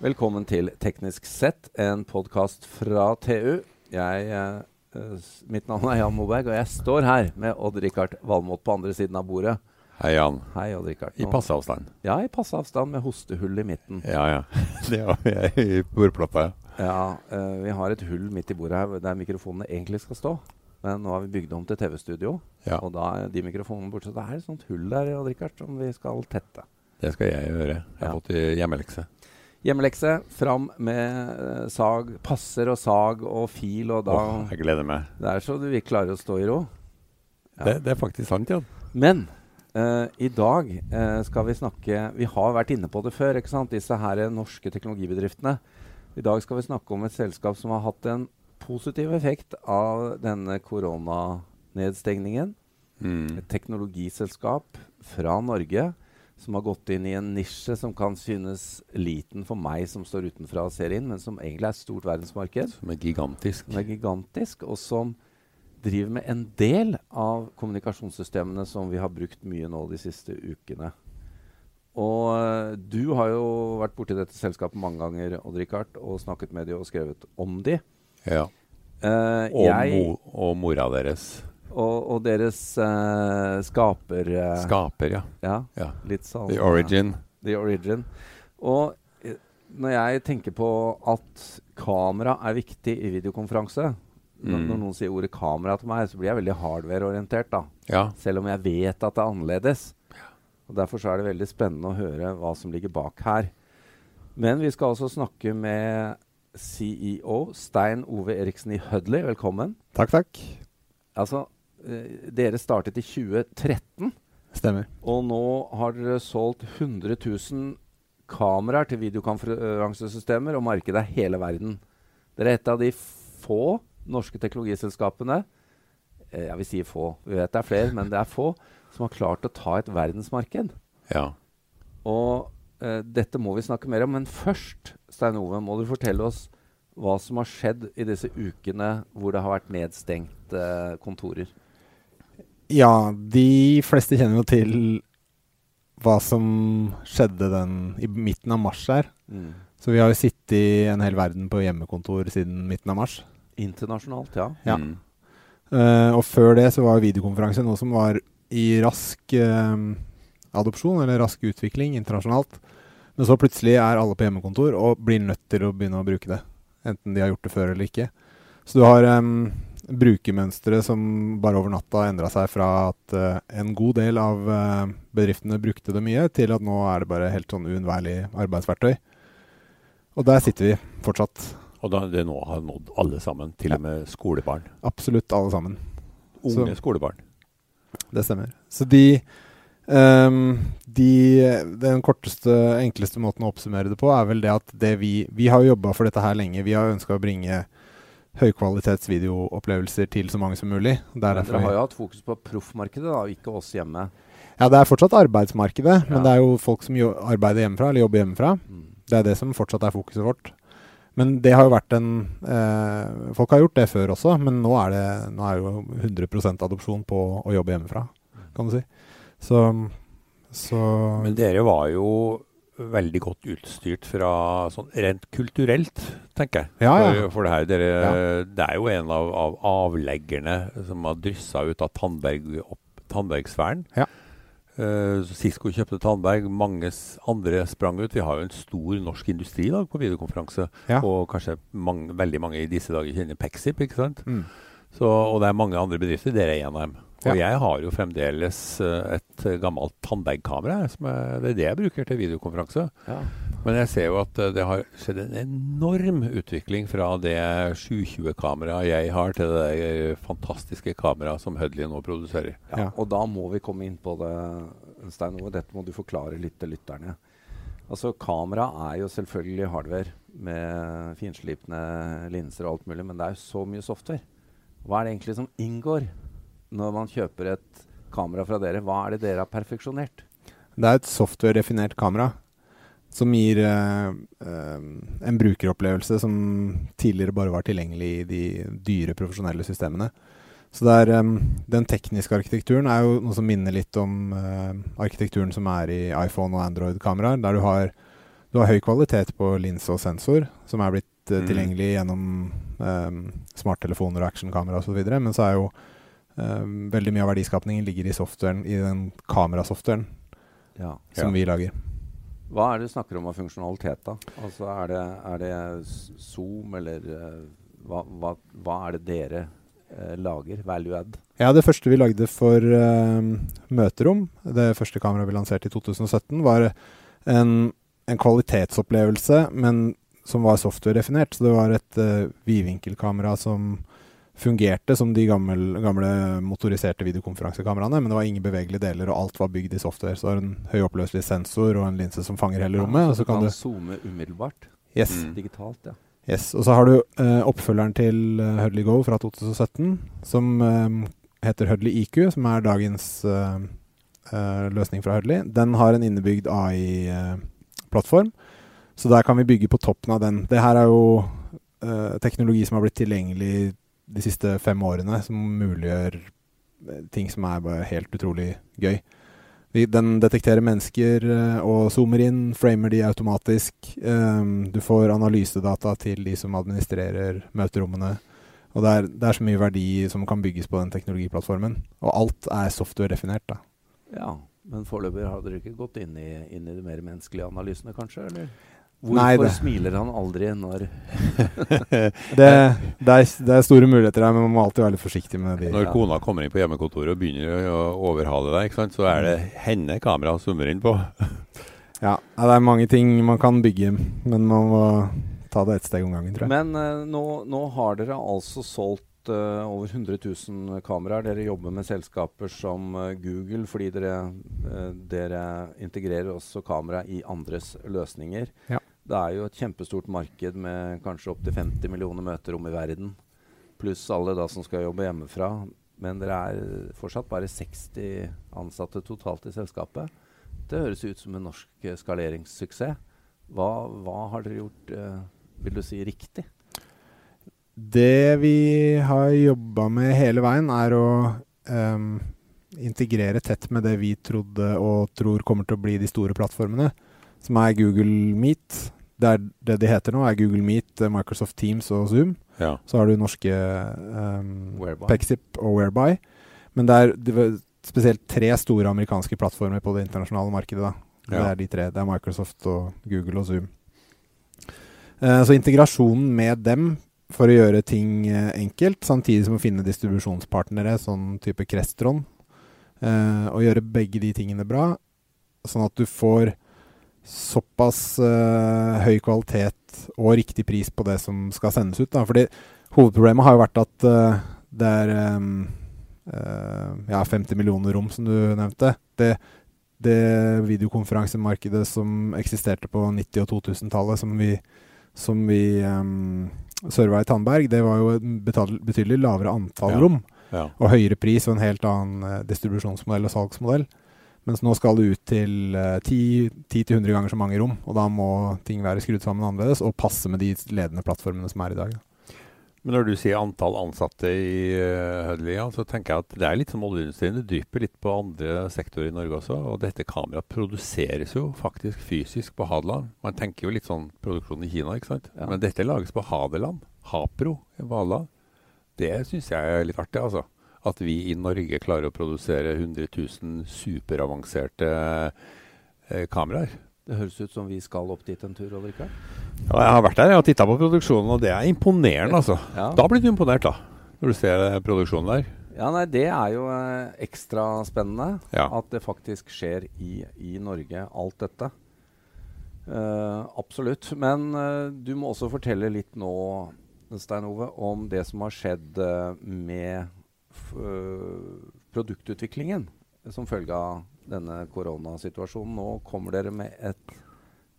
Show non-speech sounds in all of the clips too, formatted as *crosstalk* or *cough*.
Velkommen til Teknisk sett, en podkast fra TU. Jeg, eh, mitt navn er Jan Moberg, og jeg står her med Odd-Rikard Valmot på andre siden av bordet. Hei, Jan. Hei, Odd-Rikard. I passe avstand. Ja, i passe avstand med hostehull i midten. Ja, ja. *laughs* Det har jeg i bordplata. Ja, eh, Vi har et hull midt i bordet her der mikrofonene egentlig skal stå. Men nå har vi bygd om til TV-studio, Ja, og da er de mikrofonene borte. Så det er et sånt hull der Odd-Rikard, som vi skal tette. det skal jeg gjøre. Jeg har Ja. fått i hjemmelekse. Hjemmelekse. Fram med eh, sag. Passer og sag og fil, og da Åh, jeg gleder meg. Det er så du vil klare å stå i ro. Ja. Det, det er faktisk sant, Jan. Men uh, i dag uh, skal vi snakke Vi har vært inne på det før, ikke sant? disse her norske teknologibedriftene. I dag skal vi snakke om et selskap som har hatt en positiv effekt av denne koronanedstengningen. Mm. Et teknologiselskap fra Norge som har gått inn i en nisje som kan synes liten for meg som står utenfra og ser inn, men som egentlig er et stort verdensmarked. Som er gigantisk. Som er gigantisk, og som driver med en del av kommunikasjonssystemene som vi har brukt mye nå de siste ukene. Og eh, du har jo vært borti dette selskapet mange ganger Odd-Rikard, og snakket med dem og skrevet om dem. Ja. Uh, Og, mo og mora deres. Og, og deres uh, skaper... Uh, Skaper, ja. ja, ja. litt sånn The Origin. The Origin. Og eh, når jeg tenker på at kamera er viktig i videokonferanse når, Mm. når noen sier ordet kamera til meg, så blir jeg veldig hardware-orientert. da. Ja. Selv om jeg vet at det er annerledes. Og Derfor så er det veldig spennende å høre hva som ligger bak her. Men vi skal også snakke med CEO Stein Ove Eriksen i Hudley. Velkommen. Takk, takk. Altså, Dere startet i 2013. Stemmer. Og nå har dere solgt 100 000 kameraer til videokonferansesystemer, og markedet er hele verden. Dere er et av de få norske teknologiselskapene eh, Jeg vil si få, vi vet det er flere, men det er få som har klart å ta et verdensmarked. ja. Og eh, dette må vi snakke mer om. Men først, Stein Ove, må du fortelle oss hva som har skjedd i disse ukene hvor det har vært nedstengt eh, kontorer. Ja, de fleste kjenner jo til hva som skjedde den i midten av mars her. Mm. Så vi har jo sittet i en hel verden på hjemmekontor siden midten av mars. Internasjonalt, ja. Ja. Mm. Uh, og før det så var videokonferanse noe som var i rask uh, adopsjon, eller rask utvikling internasjonalt. Men så plutselig er alle på hjemmekontor og blir nødt til å begynne å bruke det. Enten de har gjort det før eller ikke. Så du har um, brukermønstre som bare over natta endra seg fra at eh, en god del av eh, bedriftene brukte det mye, til at nå er det bare helt sånn uunnværlig arbeidsverktøy. Og der sitter vi fortsatt. Og da det nå har nådd alle sammen, til og med skolebarn. Absolutt alle sammen. Unge Så- skolebarn. Det stemmer. Så de, um, de Den korteste, enkleste måten å oppsummere det på, er vel det at det vi Vi har jo jobba for dette her lenge. Vi har ønska å bringe høykvalitets videoopplevelser til så mange som mulig. Er derfor dere har jo hatt fokus på proffmarkedet, da, ikke oss hjemme. ja, det er fortsatt arbeidsmarkedet, Ja. men det er jo folk som jo arbeider hjemmefra, eller jobber hjemmefra. Mm. Det er det som fortsatt er fokuset vårt. Men det har jo vært en eh, Folk har gjort det før også, men nå er det nå er jo 100% adopsjon på å jobbe hjemmefra, kan du si. Så, så Men dere var jo veldig godt utstyrt fra sånn rent kulturelt, tenker jeg. Ja, ja. For, for det her, dere, Det er jo en av, av avleggerne som har dryssa ut av Tandberg opp Tandbergsfæren. Ja. Uh, Cisco kjøpte Tandberg, mange andre sprang ut. Vi har jo en stor norsk industri i dag på videokonferanse. Ja. Og kanskje mange, veldig mange i disse dager kjenner Pexip, ikke sant? Mm. Så, og det er mange andre bedrifter. Dere er en av dem. Og Ja. jeg har jo fremdeles eh, et eh, gammelt Tandberg-kamera. som er- Det er det jeg bruker til videokonferanse. Ja. Men jeg ser jo at eh, det har skjedd en enorm utvikling fra det 720-kameraet jeg har, til det fantastiske kameraet som Hudley nå produserer. Ja, Ja. Og da må vi komme inn på det, Stein Ove. Dette må du forklare litt til lytterne. Altså, Kamera er jo selvfølgelig hardware med finslipne linser og alt mulig, men det er jo så mye software. Hva er det egentlig som inngår når man kjøper et kamera fra dere? Hva er det dere har perfeksjonert? Det er et software-definert kamera som gir uh, uh, en brukeropplevelse som tidligere bare var tilgjengelig i de dyre, profesjonelle systemene. Så er, um, den tekniske arkitekturen er jo noe som minner litt om uh, arkitekturen som er i iPhone og Android-kameraer, der du har Du har høy kvalitet på linse og sensor, som er blitt Mm. tilgjengelig gjennom um, smarttelefoner og actionkamera osv. Men så er jo veldig mye av verdiskapningen ligger i softwaren, i den kamerasoftwaren Ja. som Ja. vi lager. Hva er det du snakker om av funksjonalitet, da? Altså, er det, er det Zoom, eller eh, hva, hva, hva er det dere eh, lager? Value add? Ja, det første vi lagde for um, møterom, det første kameraet vi lanserte i 2017, var en, en kvalitetsopplevelse, men som var software-definert. Så det var et uh, vidvinkelkamera som fungerte som de gamle, gamle motoriserte videokonferansekameraene, men det var ingen bevegelige deler, og alt var bygd i software. Så en høyoppløselig sensor og en linse som fanger hele rommet. Ja, og så kan du zoome umiddelbart? Yes. Mm. Digitalt, ja. Yes, og så har du eh, oppfølgeren til uh, Hudley Go fra 2017, som eh, heter Hudley IQ, som er dagens eh, eh, løsning fra Hudley. Den har en innebygd AI-plattform, så der kan vi bygge på toppen av den. Det her er jo eh, teknologi som har blitt tilgjengelig de siste fem årene, som muliggjør eh, ting som er bare helt utrolig gøy. Den detekterer mennesker eh, og zoomer inn, framer de automatisk. Um, du får analysedata til de som administrerer møterommene. Og det er, det er så mye verdi som kan bygges på den teknologiplattformen. Og alt er software-definert, da. ja. Men foreløpig har dere ikke gått inn i, inn i de mer menneskelige analysene, kanskje? Eller? Hvorfor Nei, smiler han aldri når *laughs* Det, det, er, det er store muligheter her, men man må alltid være litt forsiktig med det. Når kona kommer inn på hjemmekontoret og begynner å overhale deg, ikke sant, så er det henne kameraet zoomer inn på. *laughs* Ja, det er mange ting man kan bygge, men man må ta det ett steg om gangen, tror jeg. Men uh, nå, nå har dere altså solgt uh, over 100 000 kameraer. Dere jobber med selskaper som uh, Google fordi dere, dere integrerer også kamera i andres løsninger. Ja. Det er jo et kjempestort marked med kanskje opptil 50 millioner møterom i verden. Pluss alle da som skal jobbe hjemmefra. Men dere er fortsatt bare 60 ansatte totalt i selskapet. Det høres ut som en norsk eh, skaleringssuksess. Hva, hva har dere gjort, eh, vil du si, riktig? Det vi har jobba med hele veien, er å um, integrere tett med det vi trodde og tror kommer til å bli de store plattformene, som er Google Meet. Det, er det de heter nå, er Google Meet, eh, Microsoft Teams og Zoom. Ja. Så har du norske um, Pexip og Whereby. Men det er, det er spesielt tre store amerikanske plattformer på det internasjonale markedet. da. Det er de tre. Det er Microsoft og Google og Zoom. Uh, så integrasjonen med dem for å gjøre ting uh, enkelt, samtidig som å finne distribusjonspartnere, sånn type Crestron, uh, og gjøre begge de tingene bra, sånn at du får såpass uh, høy kvalitet og riktig pris på det som skal sendes ut. Da. Fordi hovedproblemet har jo vært at uh, det er um, uh, ja, 50 millioner rom, som du nevnte. Det, det videokonferansemarkedet som eksisterte på 90- og 2000-tallet, som vi, som vi um, serva i Tandberg, det var jo et betydelig lavere antall Ja. rom Ja. og høyere pris og en helt annen distribusjonsmodell og salgsmodell. Mens nå skal det ut til uh, 10-100 ganger så mange rom, og da må ting være skrudd sammen annerledes og passe med de ledende plattformene som er i dag. da. Men når du sier antall ansatte i uh, Hudley, så tenker jeg at det er litt som oljeindustrien. Det drypper litt på andre sektorer i Norge også. Og dette kameraet produseres jo faktisk fysisk på Hadeland. Man tenker jo litt sånn produksjon i Kina, ikke sant. Ja. Men dette lages på Hadeland. Hapro i Vala. Det syns jeg er litt artig, altså. At vi i Norge klarer å produsere 100 000 superavanserte eh, kameraer. Det høres ut som vi skal opp dit en tur, Rikard. Ja, jeg har vært der jeg har titta på produksjonen, og det er imponerende, altså. Ja. Da blir du imponert, da. Når du ser eh, produksjonen der. ja, nei, det er jo eh, ekstra spennende Ja. at det faktisk skjer i, i Norge, alt dette. Uh, absolutt. Men uh, du må også fortelle litt nå, Stein Ove, om det som har skjedd uh, med produktutviklingen som følge av denne koronasituasjonen. Nå kommer dere med et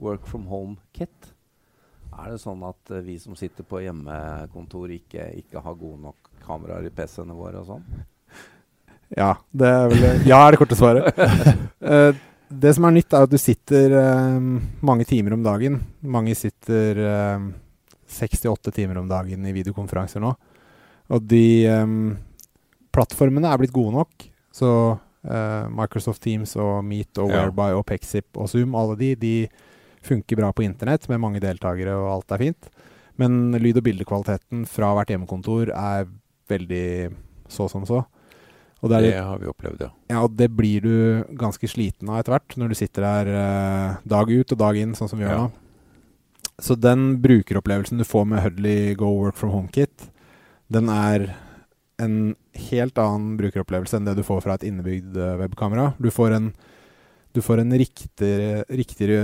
work from home-kit. Er det sånn at eh, vi som sitter på hjemmekontor, ikke, ikke har gode nok kameraer i PC-ene våre og sånn? *laughs* Ja, det er vel Ja er det korte svaret. uh, *laughs* det som er nytt, er at du sitter uh, mange timer om dagen. Mange sitter uh, 68 timer om dagen i videokonferanser nå. Og de eh, plattformene er blitt gode nok. Så uh, Microsoft Teams og Meet og. Whereby og Pexip og Zoom, alle de, de funker bra på internett med mange deltakere og alt er fint. Men lyd- og bildekvaliteten fra hvert hjemmekontor er veldig så som så. Det, er Det har vi opplevd, ja. ja, og det blir du ganske sliten av etter hvert, når du sitter der eh, dag ut og dag inn, sånn som vi gjør Ja. nå. Så den brukeropplevelsen du får med Hudley Go Work From Home-kit, den er en helt annen brukeropplevelse enn det du får fra et innebygd eh, webkamera. Du får en, du får en riktigere, riktigere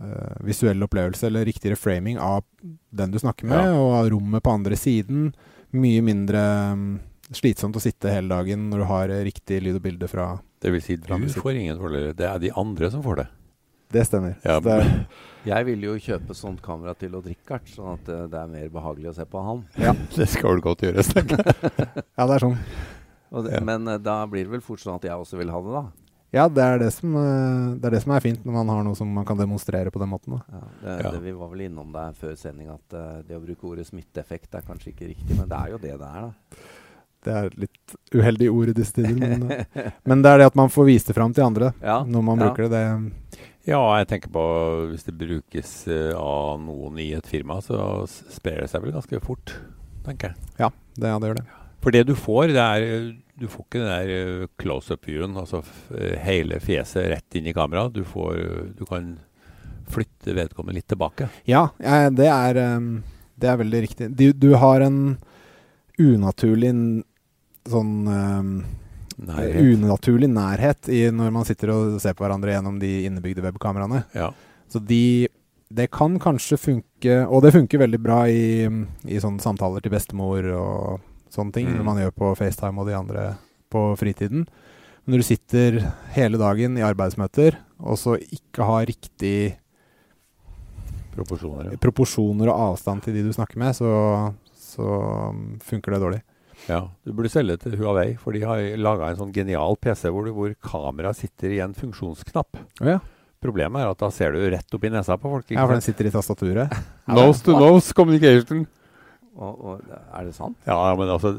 eh, visuell opplevelse, eller riktigere framing av den du snakker med, Ja. og av rommet på andre siden. Mye mindre øh, slitsomt å sitte hele dagen når du har eh, riktig lyd og bilde fra Det vil si, du får ingen fordeler. Det er de andre som får det. Det stemmer. Ja, det er, Jeg vil jo kjøpe sånt kamera til Odd Rikard, sånn at eh, det er mer behagelig å se på han. Ja, *laughs* Det skal vel godt gjøres, tenker jeg. *laughs* ja, det er sånn. Og det, Ja. Men eh, da blir det vel fort sånn at jeg også vil ha det, da. Ja, det er det, som, eh, det er det som er fint når man har noe som man kan demonstrere på den måten. Da. Ja, det, Ja. Det, vi var vel innom det før sending at uh, det å bruke ordet smitteeffekt er kanskje ikke riktig, men det er jo det det er, da. Det er et litt uheldig ord i disse tider, men, men det er det at man får vist det fram til andre Ja, når man ja. bruker det. Ja, jeg tenker på hvis det brukes eh, av noen i et firma, så sprer det seg vel ganske fort, tenker jeg. Ja, det, ja, det gjør det. For det du får, det er eh, Du får ikke den der eh, close-up-viewen, altså eh, hele fjeset rett inn i kameraet. Du får Du kan flytte vedkommende litt tilbake. Ja, det er, eh, det er veldig riktig. Du, du har en unaturlig sånn eh, Nærhet. Unaturlig nærhet i når man sitter og ser på hverandre gjennom de innebygde webkameraene. Ja. Så de Det kan kanskje funke, og det funker veldig bra i, i sånne samtaler til bestemor og sånne ting, Mm. når man gjør på FaceTime og de andre på fritiden. Men når du sitter hele dagen i arbeidsmøter, og så ikke har riktig Proporsjoner. Ja. proporsjoner og avstand til de du snakker med, så, så um, funker det dårlig. Ja. Du burde selge til Huawei, for de har laga en sånn genial PC hvor, hvor kameraet sitter i en funksjonsknapp. ja. Problemet er at da ser du rett opp i nesa på folk. ikke ja, for den sitter i tastaturet. *laughs* Nose to nose communication. Og, og, er det sant? Ja, men altså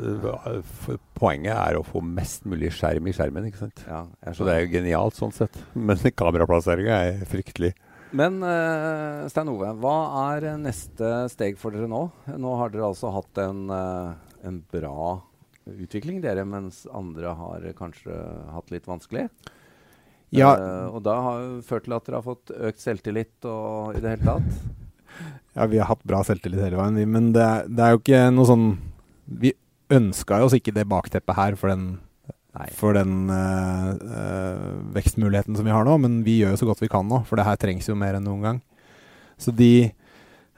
Poenget er å få mest mulig skjerm i skjermen. ikke sant? Ja, Så det er jo genialt sånn sett. Men *laughs* kameraplasseringa er fryktelig. Men uh, Stein Ove, hva er neste steg for dere nå? Nå har dere altså hatt en, eh, en bra utvikling, dere, mens andre har kanskje hatt litt vanskelig. Ja, Uh, og da har det ført til at dere har fått økt selvtillit og i det hele tatt. *laughs* Ja, vi har hatt bra selvtillit hele veien, men det, det er jo ikke noe sånn Vi ønska oss ikke det bakteppet her for den, for den uh, uh, vekstmuligheten som vi har nå, men vi gjør jo så godt vi kan nå, for det her trengs jo mer enn noen gang. Så de,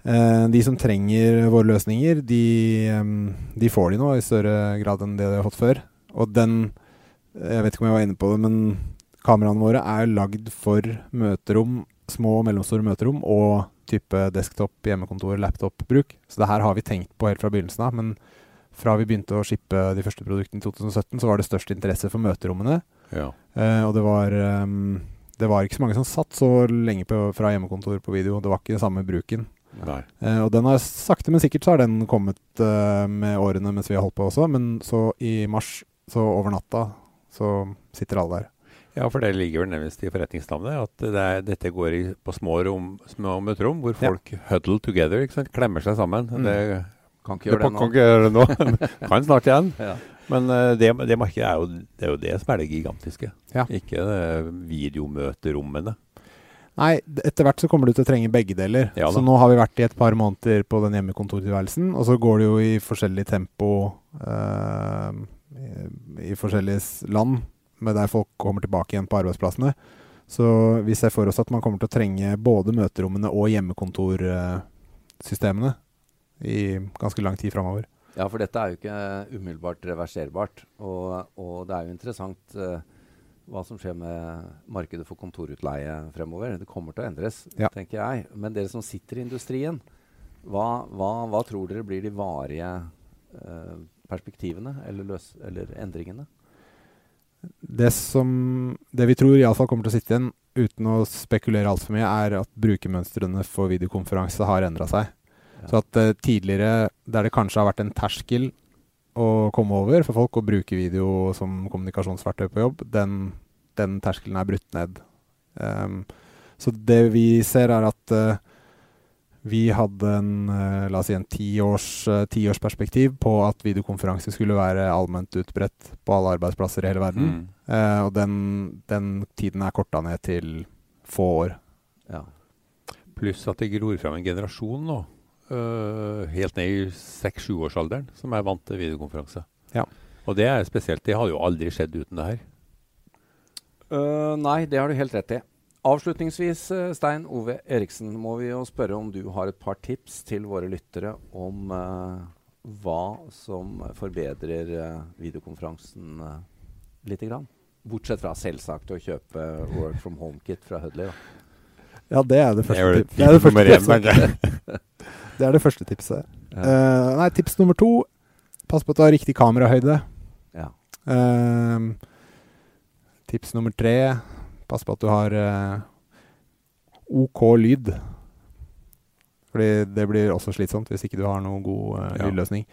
de som trenger våre løsninger, de, de får de nå i større grad enn det de har fått før. Og den Jeg vet ikke om jeg var inne på det, men kameraene våre er lagd for møterom, små og mellomstore møterom, og type desktop, hjemmekontor, laptop-bruk. Så det her har vi tenkt på helt fra begynnelsen av. Men fra vi begynte å shippe de første produktene i 2017, så var det størst interesse for møterommene. Ja. Eh, og det var, um, det var ikke så mange som satt så lenge på, fra hjemmekontor på video. Det var ikke den samme bruken. Nei. Eh, og den har sakte, men sikkert så har den kommet eh, med årene mens vi har holdt på også. Men så i mars, så over natta, så sitter alle der. Ja, for det ligger vel nærmest i forretningsnavnet at det er, dette går i, på små, rom, små møterom hvor Ja. folk huddle together, ikke sant? klemmer seg sammen. Mm. Det, Kan ikke det gjøre det kan nå. ikke gjøre det nå. *laughs* kan snart igjen. Ja. Men eh, det, det markedet er jo det, er jo det som er det gigantiske. Ja. Ikke det videomøterommene. Nei, etter hvert så kommer du til å trenge begge deler. Ja så nå har vi vært i et par måneder på den hjemmekontortilværelsen, og så går det jo i forskjellig tempo eh, i, i forskjellige land, med der folk kommer tilbake igjen på arbeidsplassene. Så vi ser for oss at man kommer til å trenge både møterommene og hjemmekontorsystemene i ganske lang tid framover. Ja, for dette er jo ikke umiddelbart reverserbart. Og, og det er jo interessant eh, hva som skjer med markedet for kontorutleie fremover. Det kommer til å endres, Ja. tenker jeg. Men dere som sitter i industrien, hva, hva, hva tror dere blir de varige eh, perspektivene eller, løs, eller endringene? Det som Det vi tror iallfall kommer til å sitte igjen, uten å spekulere altfor mye, er at brukermønstrene for videokonferanse har endra seg. Ja. Så at uh, tidligere, der det kanskje har vært en terskel å komme over for folk å bruke video som kommunikasjonsverktøy på jobb, den, den terskelen er brutt ned. Um, Så det vi ser, er at uh, vi hadde en, uh, la oss si en tiårs, uh, tiårsperspektiv på at videokonferanse skulle være allment utbredt på alle arbeidsplasser i hele verden. Mm. Uh, og den, den tiden er korta ned til få år. Ja. Pluss at det gror fram en generasjon nå, helt ned i seks-sjuårsalderen, som er vant til videokonferanse. Ja. Og det er spesielt. Det hadde jo aldri skjedd uten det her. Uh, nei, det har du helt rett i. Avslutningsvis, øh, Stein Ove Eriksen, må vi jo spørre om du har et par tips til våre lyttere om uh, hva som forbedrer uh, videokonferansen uh, lite grann. Bortsett fra selvsagt å kjøpe Work from Home-kit fra Hudley. Da. Ja, det er det Det første, tipset. det er det første tipset. *laughs* Det er det første tipset. Ja. Uh, nei, tips nummer to. Pass på at du har riktig kamerahøyde. ja. Uh, tips nummer tre. Pass på at du har uh, OK lyd. Fordi det blir også slitsomt hvis ikke du har noen god eh, lydløsning.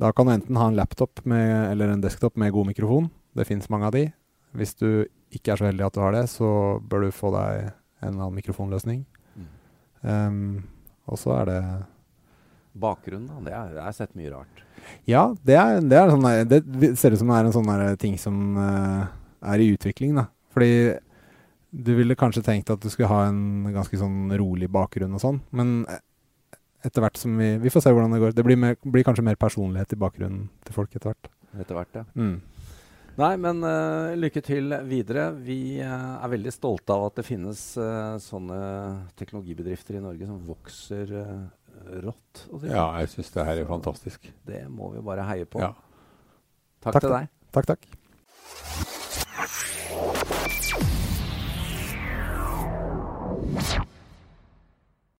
Da kan du enten ha en laptop med, eller en desktop med god mikrofon. Det fins mange av de. Hvis du ikke er så heldig at du har det, så bør du få deg en eller annen mikrofonløsning. Mm. Um, og så er det Bakgrunnen, da. Det er, jeg har sett mye rart. Ja, det, er, det, er sånn der, det ser ut som det er en sånn ting som uh, er i utvikling. da. Fordi du ville kanskje tenkt at du skulle ha en ganske sånn rolig bakgrunn og sånn, men etter hvert som vi Vi får se hvordan det går. Det blir, mer, blir kanskje mer personlighet i bakgrunnen til folk etter hvert. Etter hvert, ja. Mm. Nei, men uh, lykke til videre. Vi uh, er veldig stolte av at det finnes uh, sånne teknologibedrifter i Norge som vokser øh, rått. Å si. Ja, jeg syns det her er fantastisk. Det må vi bare heie på. Ja. Takk, takk, til deg. Takk, takk.